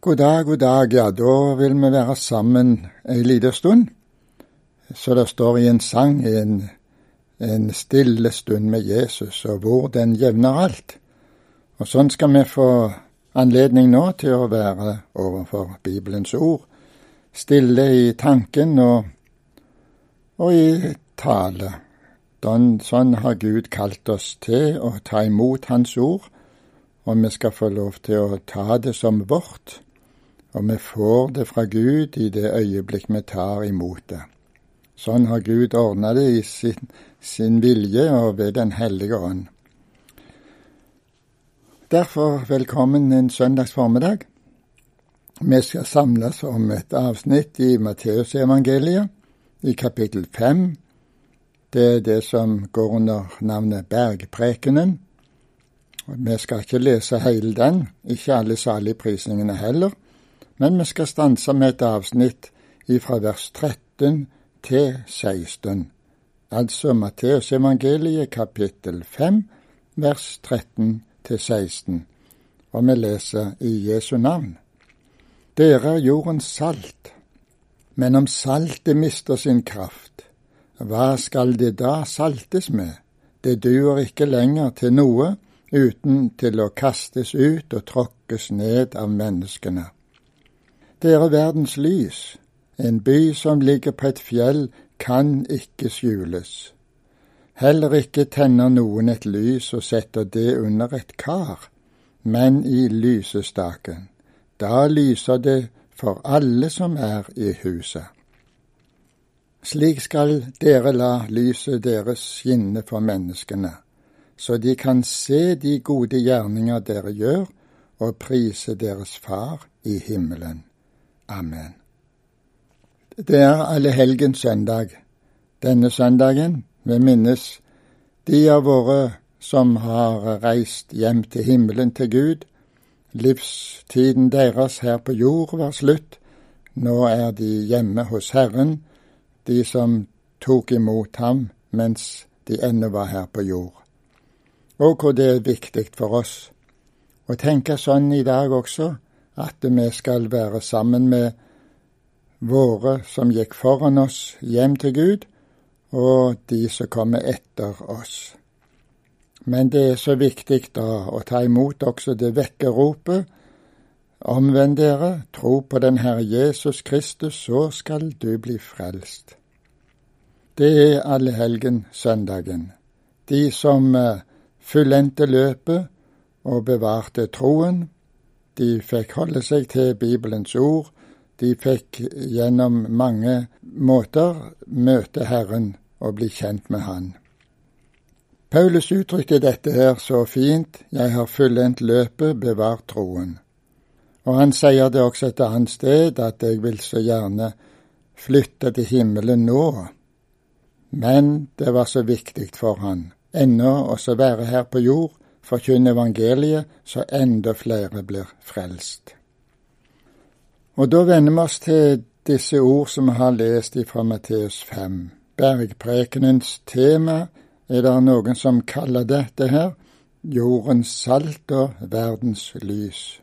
God dag, god dag. Ja, da vil vi være sammen ei lita stund. Så det står i en sang en, en stille stund med Jesus, og hvor den jevner alt. Og sånn skal vi få anledning nå til å være overfor Bibelens ord. Stille i tanken og, og i tale. Sånn har Gud kalt oss til å ta imot Hans ord, og vi skal få lov til å ta det som vårt og vi får det fra Gud i det øyeblikk vi tar imot det. Sånn har Gud ordna det i sin, sin, vilje og ved Den hellige ånd. Derfor velkommen en søndags formiddag. Vi skal samles om et avsnitt i Matteusevangeliet, i kapittel fem. Det er det som går under navnet Bergprekenen. Vi skal ikke lese hele den, ikke alle saligprisningene heller. Men vi skal stanse med et avsnitt fra vers 13 til 16, altså Matteusevangeliet kapittel 5, vers 13 til 16, og vi leser i Jesu navn. Dere er jordens salt, men om saltet mister sin kraft, hva skal det da saltes med? Det duer ikke lenger til noe uten til å kastes ut og tråkkes ned av menneskene. Dere verdens lys, en by som ligger på et fjell, kan ikke skjules. Heller ikke tenner noen et lys og setter det under et kar, men i lysestaken. Da lyser det for alle som er i huset. Slik skal dere la lyset deres skinne for menneskene, så de kan se de gode gjerninger dere gjør, og prise deres Far i himmelen. Amen. Det er allehelgens søndag. Denne søndagen vi minnes de av våre som har reist hjem til himmelen til Gud. Livstiden deres her på jord var slutt. Nå er de hjemme hos Herren, de som tok imot ham mens de ennå var her på jord. Og hvor det er viktig for oss å tenke sånn i dag også, at vi skal være sammen med våre som gikk foran oss hjem til Gud, og de som kommer etter oss. Men det er så viktig da å ta imot også det vekkerropet. Omvend dere, tro på den Herre Jesus Kristus, så skal du bli frelst. Det er allehelgen-søndagen. De som eh, fullendte løpet og bevarte troen, de fikk holde seg til Bibelens ord. De fikk gjennom mange måter møte Herren og bli kjent med Han. Paulus uttrykte dette her så fint, jeg har fullendt løpet, bevart troen. Og han sier det også et annet sted, at jeg vil så gjerne flytte til himmelen nå. Men det var så viktig for han ennå også være her på jord forkynne evangeliet, så enda flere blir frelst. Og da vender vi oss til disse ord som vi har lest fra Matteus 5. Bergprekenens tema er det noen som kaller dette her jordens salt og verdens lys.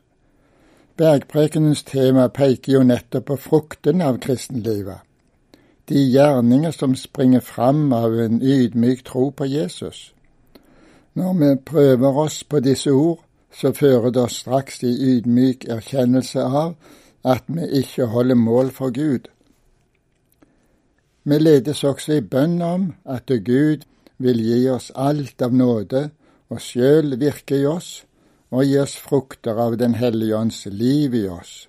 Bergprekenens tema peker jo nettopp på fruktene av kristenlivet, de gjerninger som springer fram av en ydmyk tro på Jesus. Når vi prøver oss på disse ord, så fører det oss straks til ydmyk erkjennelse av at vi ikke holder mål for Gud. Vi ledes også i bønn om at Gud vil gi oss alt av nåde og sjøl virke i oss og gi oss frukter av Den hellige ånds liv i oss.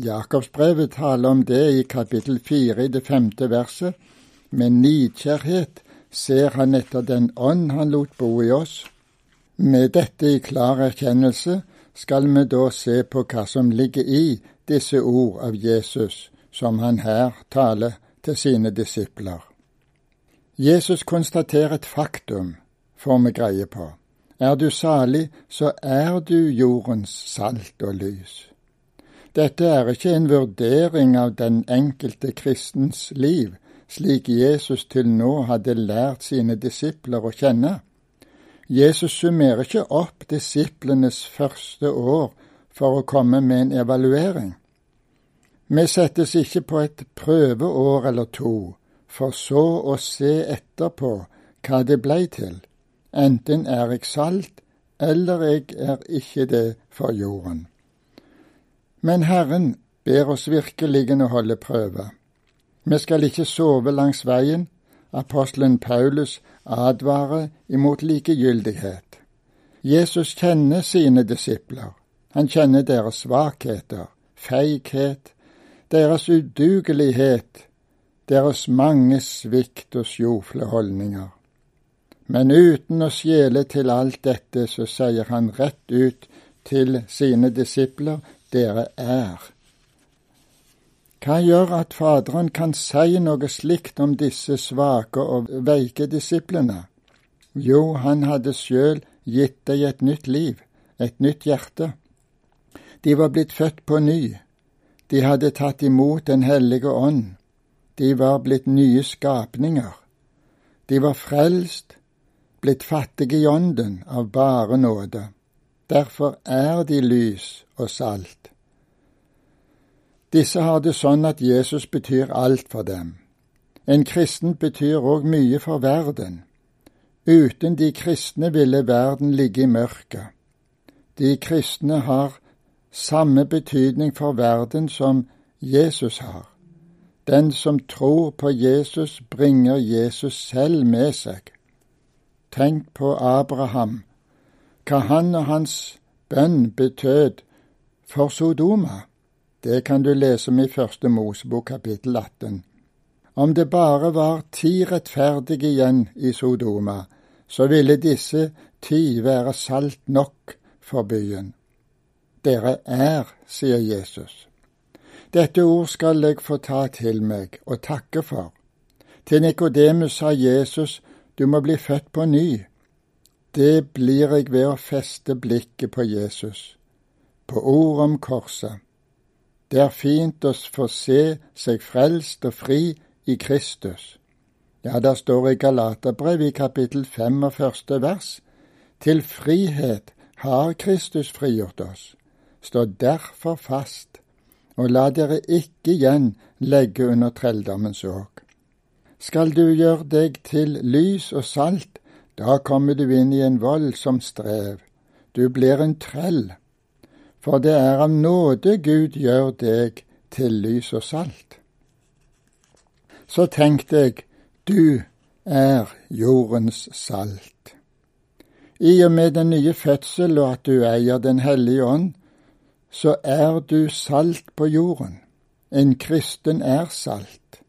Jakobsbrevet taler om det i kapittel fire i det femte verset. Med nidkjærhet ser han etter den ånd han lot bo i oss. Med dette i klar erkjennelse skal vi da se på hva som ligger i disse ord av Jesus som han her taler til sine disipler. Jesus konstaterer et faktum, får vi greie på. Er du salig, så er du jordens salt og lys. Dette er ikke en vurdering av den enkelte kristens liv, slik Jesus til nå hadde lært sine disipler å kjenne. Jesus summerer ikke opp disiplenes første år for å komme med en evaluering. Vi settes ikke på et prøveår eller to, for så å se etterpå hva det blei til. Enten er jeg salt, eller jeg er ikke det for jorden. Men Herren ber oss virkelig å holde prøve. Vi skal ikke sove langs veien. Apostelen Paulus advarer imot likegyldighet. Jesus kjenner sine disipler. Han kjenner deres svakheter, feighet, deres udugelighet, deres mange svikt og sjofle holdninger. Men uten å skjele til alt dette, så sier han rett ut til sine disipler, dere er hva gjør at Faderen kan si noe slikt om disse svake og veike disiplene? Jo, han hadde sjøl gitt deg et nytt liv, et nytt hjerte. De var blitt født på ny. De hadde tatt imot Den hellige ånd. De var blitt nye skapninger. De var frelst, blitt fattige i ånden av bare nåde. Derfor er de lys og salt. Disse har det sånn at Jesus betyr alt for dem. En kristen betyr òg mye for verden. Uten de kristne ville verden ligge i mørket. De kristne har samme betydning for verden som Jesus har. Den som tror på Jesus, bringer Jesus selv med seg. Tenk på Abraham, hva han og hans bønn betød for Sodoma. Det kan du lese om i Første Mosebok kapittel 18. Om det bare var ti rettferdige igjen i Sodoma, så ville disse ti være salt nok for byen. Dere er, sier Jesus. Dette ord skal jeg få ta til meg og takke for. Til Nikodemus sa Jesus, du må bli født på ny. Det blir jeg ved å feste blikket på Jesus, på ordet om korset det er fint å få se seg frelst og fri i Kristus. Ja, der står i Galaterbrev i kapittel fem og første vers, til frihet har Kristus frigjort oss. Stå derfor fast, og la dere ikke igjen legge under trelldommens åk. Skal du gjøre deg til lys og salt, da kommer du inn i en voldsom strev. Du blir en trell for det er av nåde Gud gjør deg til lys og salt. Så tenk deg, du er jordens salt. I og med den nye fødsel og at du eier Den hellige ånd, så er du salt på jorden. En kristen er salt.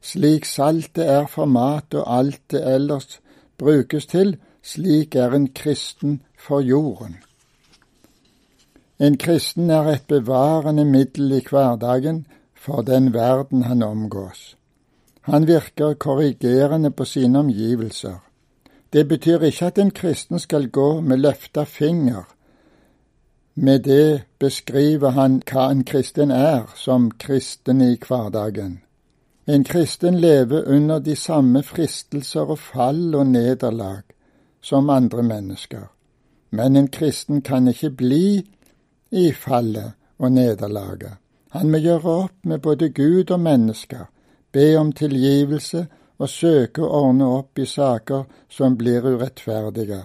Slik saltet er for mat og alt det ellers brukes til, slik er en kristen for jorden. En kristen er et bevarende middel i hverdagen for den verden han omgås. Han virker korrigerende på sine omgivelser. Det betyr ikke at en kristen skal gå med løfta finger. Med det beskriver han hva en kristen er som kristen i hverdagen. En kristen lever under de samme fristelser og fall og nederlag som andre mennesker. Men en kristen kan ikke bli i fallet og nederlaget. Han må gjøre opp med både Gud og mennesker, be om tilgivelse og søke å ordne opp i saker som blir urettferdige.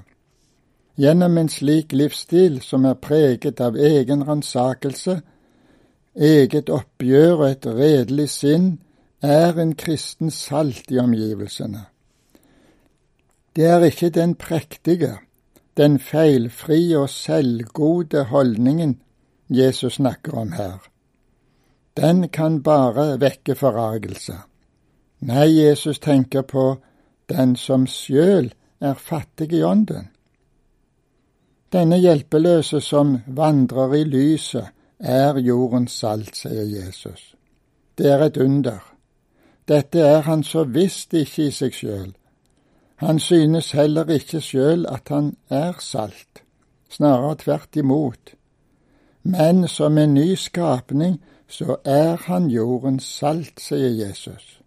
Gjennom en slik livsstil som er preget av egen ransakelse, eget oppgjør og et redelig sinn, er en kristen salt i omgivelsene. Det er ikke den prektige, den feilfrie og selvgode holdningen Jesus snakker om her. Den kan bare vekke forargelse. Nei, Jesus tenker på den som sjøl er fattig i ånden. Denne hjelpeløse som vandrer i lyset, er jordens salt, sier Jesus. Det er et under. Dette er han så visst ikke i seg sjøl. Han synes heller ikke sjøl at han er salt, snarere tvert imot. Men som en ny skapning så er han jordens salt, sier Jesus.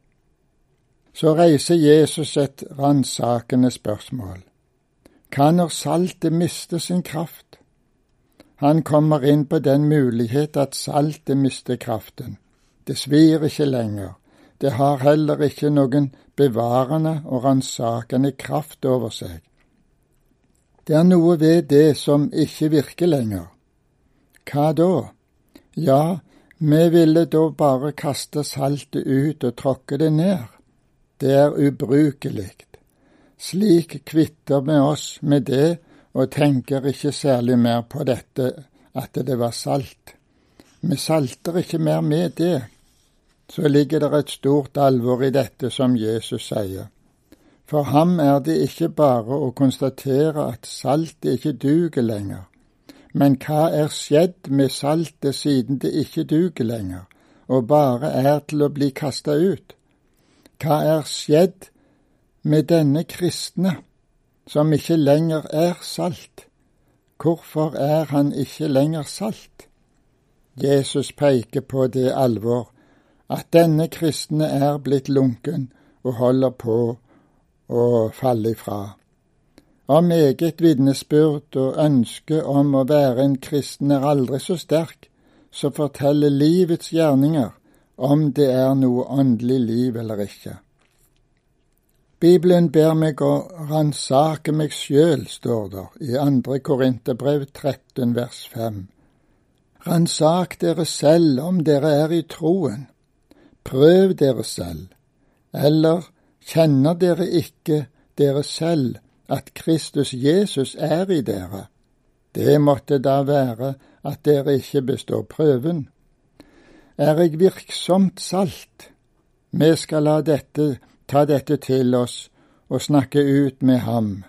Så reiser Jesus et ransakende spørsmål. Kan når saltet miste sin kraft? Han kommer inn på den mulighet at saltet mister kraften. Det svir ikke lenger. Det har heller ikke noen bevarende og ransakende kraft over seg. Det er noe ved det som ikke virker lenger. Hva da? Ja, vi ville da bare kaste saltet ut og tråkke det ned. Det er ubrukelig. Slik kvitter vi oss med det og tenker ikke særlig mer på dette, at det var salt. Vi salter ikke mer med det. Så ligger det et stort alvor i dette som Jesus sier. For ham er det ikke bare å konstatere at saltet ikke duger lenger, men hva er skjedd med saltet siden det ikke duger lenger, og bare er til å bli kasta ut? Hva er skjedd med denne kristne, som ikke lenger er salt? Hvorfor er han ikke lenger salt? Jesus peker på det alvor at denne kristne er blitt lunken og holder på å falle ifra. Om eget vitnesbyrd og ønske om å være en kristen er aldri så sterk, så forteller livets gjerninger om det er noe åndelig liv eller ikke. Bibelen ber meg å ransake meg sjøl, står det i andre Korinterbrev 13 vers 5. Ransak dere selv om dere er i troen. Prøv dere selv. Eller kjenner dere ikke dere selv at Kristus Jesus er i dere? Det måtte da være at dere ikke består prøven. Er jeg virksomt salt? Vi skal la dette ta dette til oss og snakke ut med ham.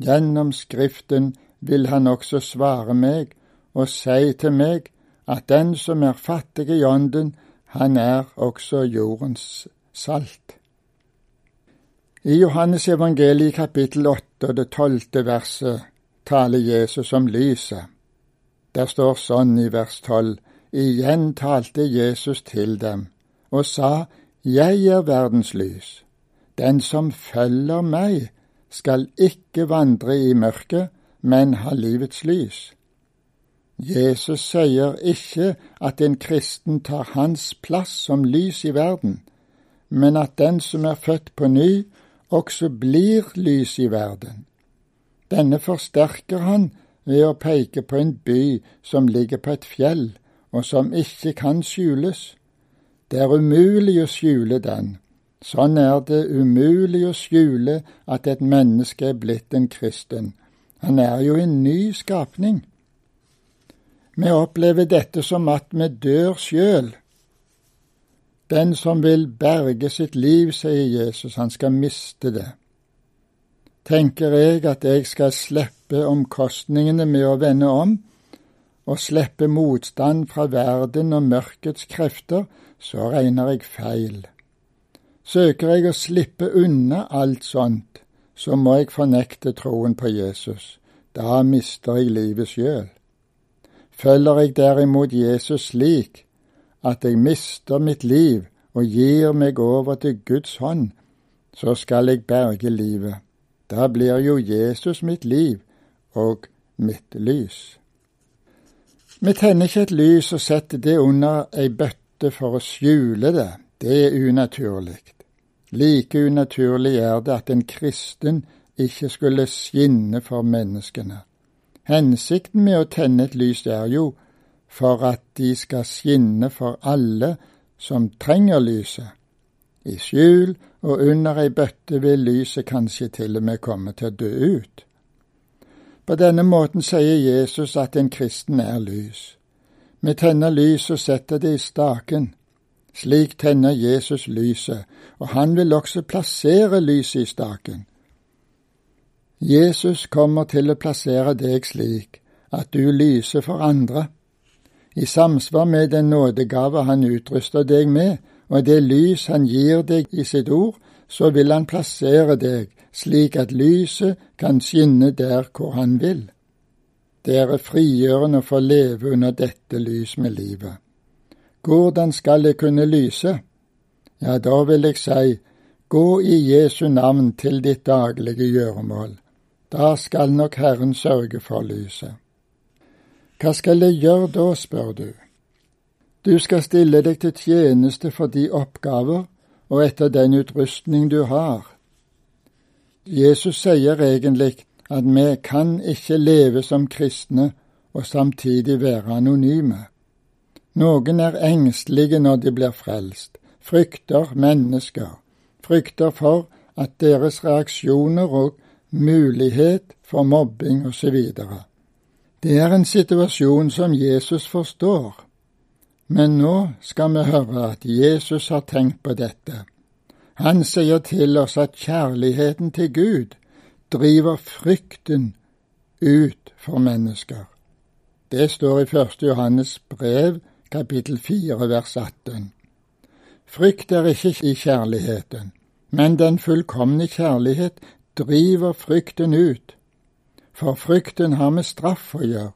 Gjennom Skriften vil han også svare meg og si til meg at den som er fattig i ånden, han er også jordens salt. I Johannes evangeliet kapittel 8 og det tolvte verset taler Jesus om lyset. Der står sånn i vers tolv, igjen talte Jesus til dem og sa, Jeg er verdens lys. Den som følger meg, skal ikke vandre i mørket, men ha livets lys. Jesus sier ikke at en kristen tar hans plass som lys i verden, men at den som er født på ny, også blir lys i verden. Denne forsterker han ved å peke på en by som ligger på et fjell, og som ikke kan skjules. Det er umulig å skjule den, Sånn er det umulig å skjule at et menneske er blitt en kristen. Han er jo en ny skapning. Vi opplever dette som at vi dør sjøl. Den som vil berge sitt liv, sier Jesus, han skal miste det. Tenker jeg at jeg skal slippe omkostningene med å vende om, og slippe motstand fra verden og mørkets krefter, så regner jeg feil. Søker jeg å slippe unna alt sånt, så må jeg fornekte troen på Jesus. Da mister jeg livet sjøl. Følger jeg derimot Jesus slik at jeg mister mitt liv og gir meg over til Guds hånd, så skal jeg berge livet. Da blir jo Jesus mitt liv og mitt lys. Vi tenner ikke et lys og setter det under ei bøtte for å skjule det. Det er unaturlig. Like unaturlig er det at en kristen ikke skulle skinne for menneskene. Hensikten med å tenne et lys er jo for at de skal skinne for alle som trenger lyset. I skjul og under ei bøtte vil lyset kanskje til og med komme til å dø ut. På denne måten sier Jesus at en kristen er lys. Vi tenner lys og setter det i staken. Slik tenner Jesus lyset, og han vil også plassere lyset i staken. Jesus kommer til å plassere deg slik at du lyser for andre, i samsvar med den nådegave han utruster deg med, og det lys han gir deg i sitt ord, så vil han plassere deg slik at lyset kan skinne der hvor han vil. Det er frigjørende å få leve under dette lys med livet. Hvordan skal jeg kunne lyse? Ja, da vil jeg si, gå i Jesu navn til ditt daglige gjøremål. Da skal nok Herren sørge for lyset. Hva skal jeg gjøre da, spør du. Du skal stille deg til tjeneste for de oppgaver og etter den utrustning du har. Jesus sier egentlig at vi kan ikke leve som kristne og samtidig være anonyme. Noen er engstelige når de blir frelst, frykter mennesker, frykter for at deres reaksjoner og mulighet for mobbing osv. Det er en situasjon som Jesus forstår. Men nå skal vi høre at Jesus har tenkt på dette. Han sier til oss at kjærligheten til Gud driver frykten ut for mennesker. Det står i 1. Johannes brev, kapittel 4, vers 18. Frykt er ikke i kjærligheten, men den fullkomne kjærlighet driver frykten ut. For frykten har med straff å gjøre,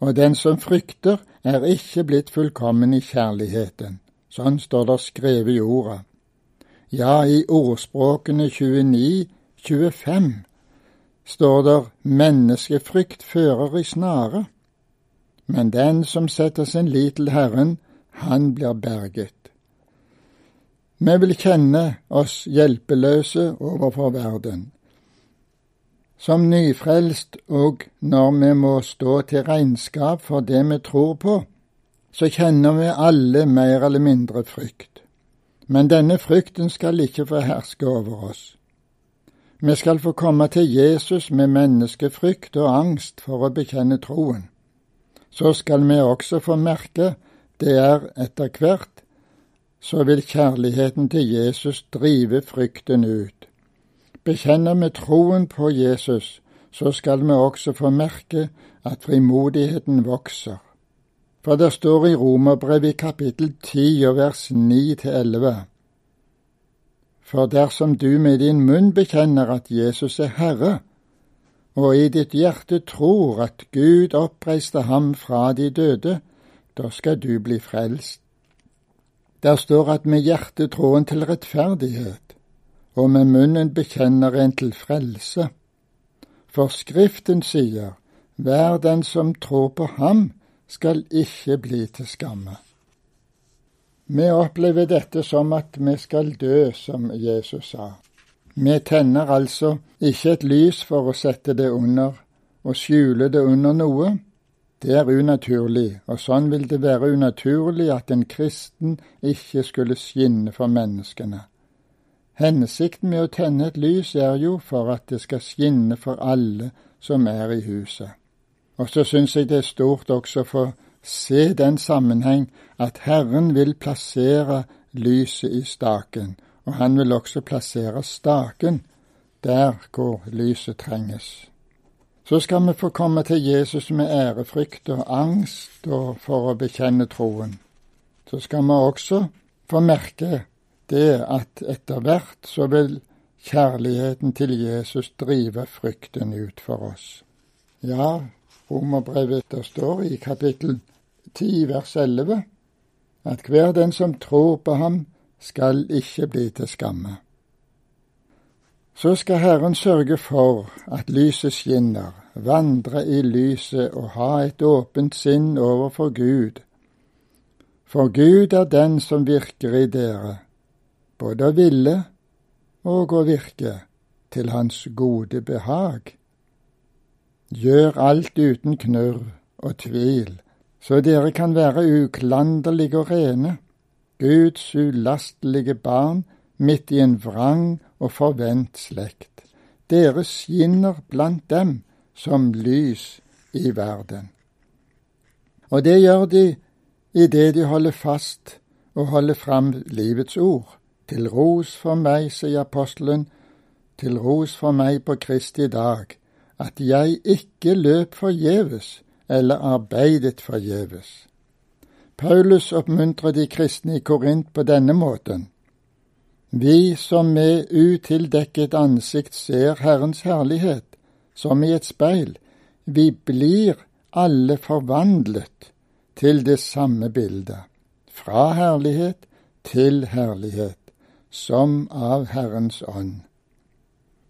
og den som frykter, er ikke blitt fullkommen i kjærligheten. Sånn står det skrevet i orda. Ja, i ordspråkene 29-25 står det menneskefrykt fører i snare, men den som setter sin lit til Herren, han blir berget. Vi vil kjenne oss hjelpeløse overfor verden. Som nyfrelst og når vi må stå til regnskap for det vi tror på, så kjenner vi alle mer eller mindre frykt. Men denne frykten skal ikke få herske over oss. Vi skal få komme til Jesus med menneskefrykt og angst for å bekjenne troen. Så skal vi også få merke det er etter hvert, så vil kjærligheten til Jesus drive frykten ut. Bekjenner vi troen på Jesus, så skal vi også få merke at frimodigheten vokser. For det står i Romerbrevet i kapittel 10 og vers 9 til 11. For dersom du med din munn bekjenner at Jesus er Herre, og i ditt hjerte tror at Gud oppreiste ham fra de døde, da skal du bli frelst. Der står at med hjertet troen til rettferdighet, og med munnen bekjenner en til frelse. For Skriften sier, hver den som tror på ham, skal ikke bli til skamme. Vi opplever dette som at vi skal dø, som Jesus sa. Vi tenner altså ikke et lys for å sette det under og skjule det under noe. Det er unaturlig, og sånn vil det være unaturlig at en kristen ikke skulle skinne for menneskene. Hensikten med å tenne et lys er jo for at det skal skinne for alle som er i huset. Og så syns jeg det er stort også for se den sammenheng at Herren vil plassere lyset i staken, og han vil også plassere staken der hvor lyset trenges. Så skal vi få komme til Jesus med ærefrykt og angst og for å bekjenne troen. Så skal vi også få merke det at etter hvert så vil kjærligheten til Jesus drive frykten ut for oss. Ja, Romerbrevet der står i kapittel 10 vers 11 at hver den som tror på ham, skal ikke bli til skamme. Så skal Herren sørge for at lyset skinner, vandre i lyset og ha et åpent sinn overfor Gud. For Gud er den som virker i dere, både å ville og å virke til hans gode behag. Gjør alt uten knurr og tvil, så dere kan være uklanderlige og rene, Guds ulastelige barn midt i en vrang og forvent slekt. Dere skinner blant dem som lys i verden. Og det gjør de i det de holder fast og holder fram livets ord. Til ros for meg, sier apostelen, til ros for meg på Kristi dag, at jeg ikke løp forgjeves eller arbeidet forgjeves. Paulus oppmuntrer de kristne i Korint på denne måten. Vi som med utildekket ansikt ser Herrens herlighet, som i et speil, vi blir alle forvandlet til det samme bildet, fra herlighet til herlighet som av Herrens ånd.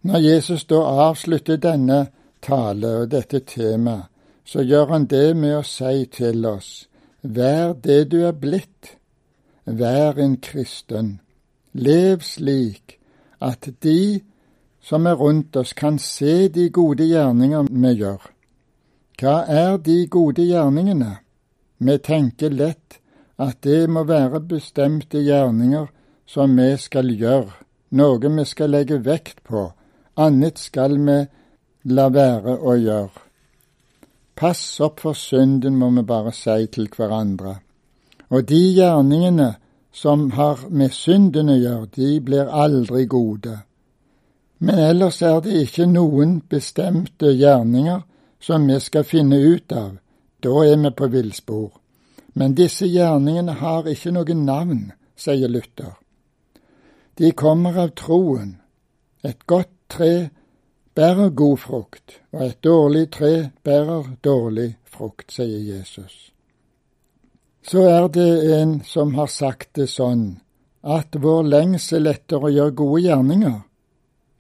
Når Jesus da avslutter denne tale og dette temaet, så gjør han det med å si til oss, vær det du er blitt, vær en kristen, lev slik at de som er rundt oss, kan se de gode gjerninger vi gjør. Hva er de gode gjerningene? Vi tenker lett at det må være bestemte gjerninger som vi skal gjøre, noe vi skal legge vekt på, annet skal vi la være å gjøre. Pass opp for synden, må vi bare si til hverandre. Og de gjerningene som har med synden å gjøre, de blir aldri gode. Men ellers er det ikke noen bestemte gjerninger som vi skal finne ut av. Da er vi på villspor. Men disse gjerningene har ikke noe navn, sier Luther. De kommer av troen. Et godt tre bærer god frukt, og et dårlig tre bærer dårlig frukt, sier Jesus. Så er det en som har sagt det sånn at vår lengsel etter å gjøre gode gjerninger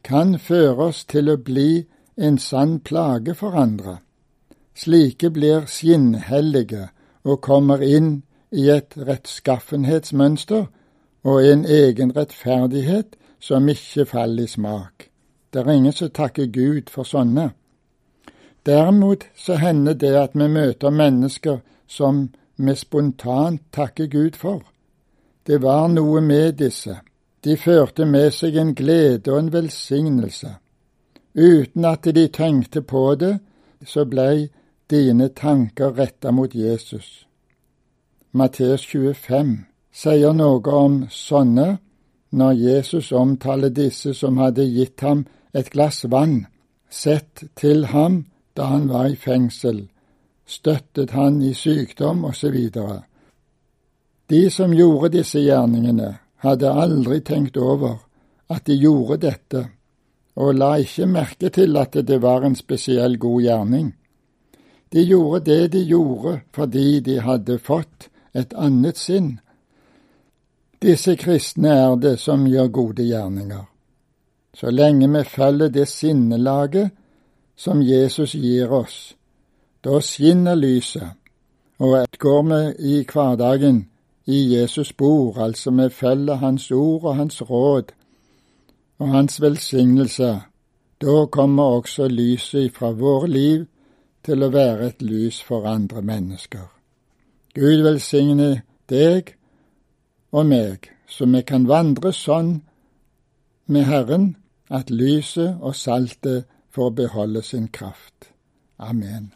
kan føre oss til å bli en sann plage for andre. Slike blir skinnhellige og kommer inn i et rettskaffenhetsmønster og en egen rettferdighet som ikke faller i smak. Det er ingen som takker Gud for sånne. Derimot så hender det at vi møter mennesker som vi spontant takker Gud for. Det var noe med disse. De førte med seg en glede og en velsignelse. Uten at de tenkte på det, så blei dine tanker retta mot Jesus. Matteus 25 sier noe om sånne når Jesus omtaler disse som hadde gitt ham et glass vann, sett til ham da han var i fengsel, støttet han i sykdom osv. De som gjorde disse gjerningene, hadde aldri tenkt over at de gjorde dette, og la ikke merke til at det var en spesiell god gjerning. De gjorde det de gjorde fordi de hadde fått et annet sinn. Disse kristne er det som gjør gode gjerninger så lenge vi følger det sinnelaget som Jesus gir oss. Da skinner lyset, og går vi i hverdagen i Jesus bor, altså vi følger Hans ord og Hans råd og Hans velsignelse. Da kommer også lyset fra våre liv til å være et lys for andre mennesker. Gud velsigne deg og meg, så vi kan vandre sånn med Herren at lyset og saltet får beholde sin kraft. Amen.